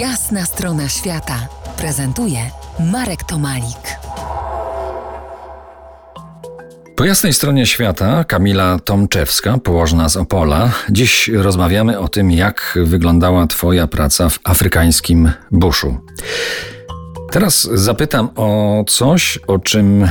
Jasna strona świata prezentuje Marek Tomalik. Po jasnej stronie świata Kamila Tomczewska, położna z Opola. Dziś rozmawiamy o tym, jak wyglądała Twoja praca w afrykańskim buszu. Teraz zapytam o coś, o czym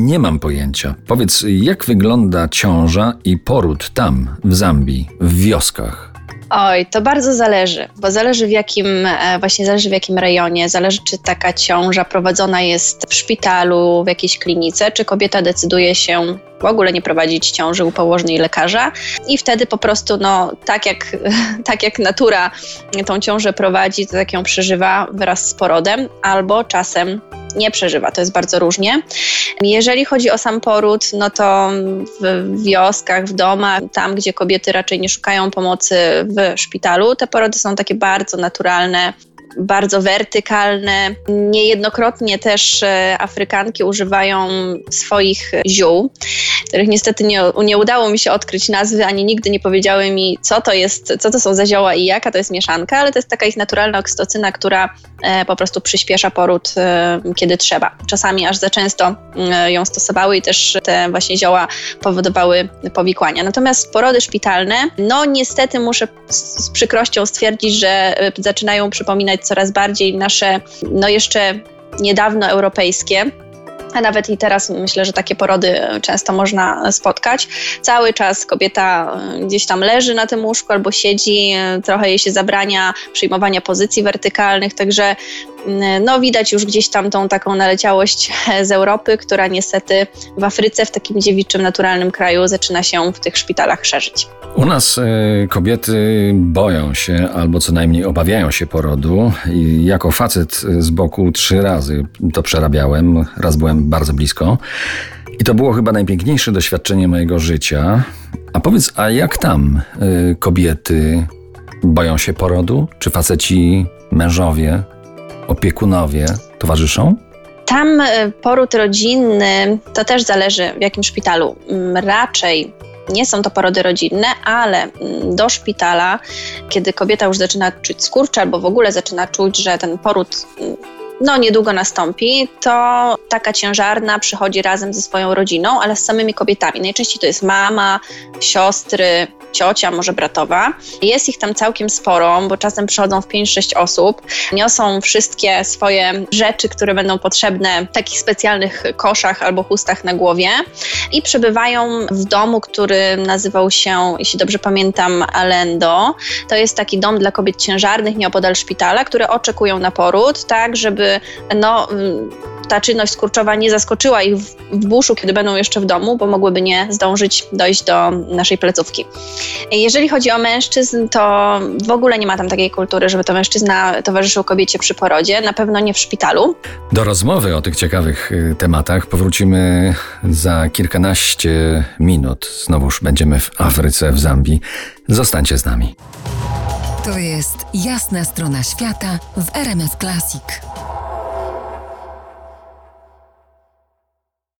nie mam pojęcia. Powiedz, jak wygląda ciąża i poród tam, w Zambii, w wioskach? Oj, to bardzo zależy, bo zależy w jakim, e, właśnie zależy w jakim rejonie, zależy czy taka ciąża prowadzona jest w szpitalu, w jakiejś klinice, czy kobieta decyduje się w ogóle nie prowadzić ciąży u położnej lekarza. I wtedy po prostu, no, tak jak, tak jak natura tą ciążę prowadzi, to tak ją przeżywa wraz z porodem, albo czasem nie przeżywa. To jest bardzo różnie. Jeżeli chodzi o sam poród, no to w wioskach, w domach, tam gdzie kobiety raczej nie szukają pomocy w szpitalu, te porody są takie bardzo naturalne, bardzo wertykalne. Niejednokrotnie też e, Afrykanki używają swoich ziół, których niestety nie, nie udało mi się odkryć nazwy, ani nigdy nie powiedziały mi, co to jest, co to są za zioła i jaka to jest mieszanka, ale to jest taka ich naturalna oksytocyna, która e, po prostu przyspiesza poród, e, kiedy trzeba. Czasami aż za często ją stosowały i też te właśnie zioła powodowały powikłania. Natomiast porody szpitalne, no niestety muszę z przykrością stwierdzić, że zaczynają przypominać coraz bardziej nasze, no jeszcze niedawno europejskie a nawet i teraz myślę, że takie porody często można spotkać. Cały czas kobieta e, gdzieś tam leży na tym łóżku albo siedzi, e, trochę jej się zabrania przyjmowania pozycji wertykalnych, także no widać już gdzieś tam tą taką naleciałość z Europy, która niestety w Afryce, w takim dziewiczym, naturalnym kraju zaczyna się w tych szpitalach szerzyć. U nas y, kobiety boją się albo co najmniej obawiają się porodu. I jako facet z boku trzy razy to przerabiałem. Raz byłem bardzo blisko. I to było chyba najpiękniejsze doświadczenie mojego życia. A powiedz, a jak tam y, kobiety boją się porodu? Czy faceci, mężowie, opiekunowie towarzyszą? Tam poród rodzinny to też zależy w jakim szpitalu. Mm, raczej nie są to porody rodzinne, ale mm, do szpitala, kiedy kobieta już zaczyna czuć skurcz albo w ogóle zaczyna czuć, że ten poród mm, no niedługo nastąpi, to taka ciężarna przychodzi razem ze swoją rodziną, ale z samymi kobietami. Najczęściej to jest mama, siostry, ciocia, może bratowa. Jest ich tam całkiem sporo, bo czasem przychodzą w 5-6 osób. Niosą wszystkie swoje rzeczy, które będą potrzebne w takich specjalnych koszach albo chustach na głowie i przebywają w domu, który nazywał się, jeśli dobrze pamiętam, Alendo. To jest taki dom dla kobiet ciężarnych nieopodal szpitala, które oczekują na poród, tak, żeby no ta czynność skurczowa nie zaskoczyła ich w, w buszu, kiedy będą jeszcze w domu, bo mogłyby nie zdążyć dojść do naszej plecówki. Jeżeli chodzi o mężczyzn, to w ogóle nie ma tam takiej kultury, żeby to mężczyzna towarzyszył kobiecie przy porodzie, na pewno nie w szpitalu. Do rozmowy o tych ciekawych y, tematach powrócimy za kilkanaście minut. Znowuż będziemy w Afryce, w Zambii. Zostańcie z nami. To jest jasna strona świata w RMS Classic.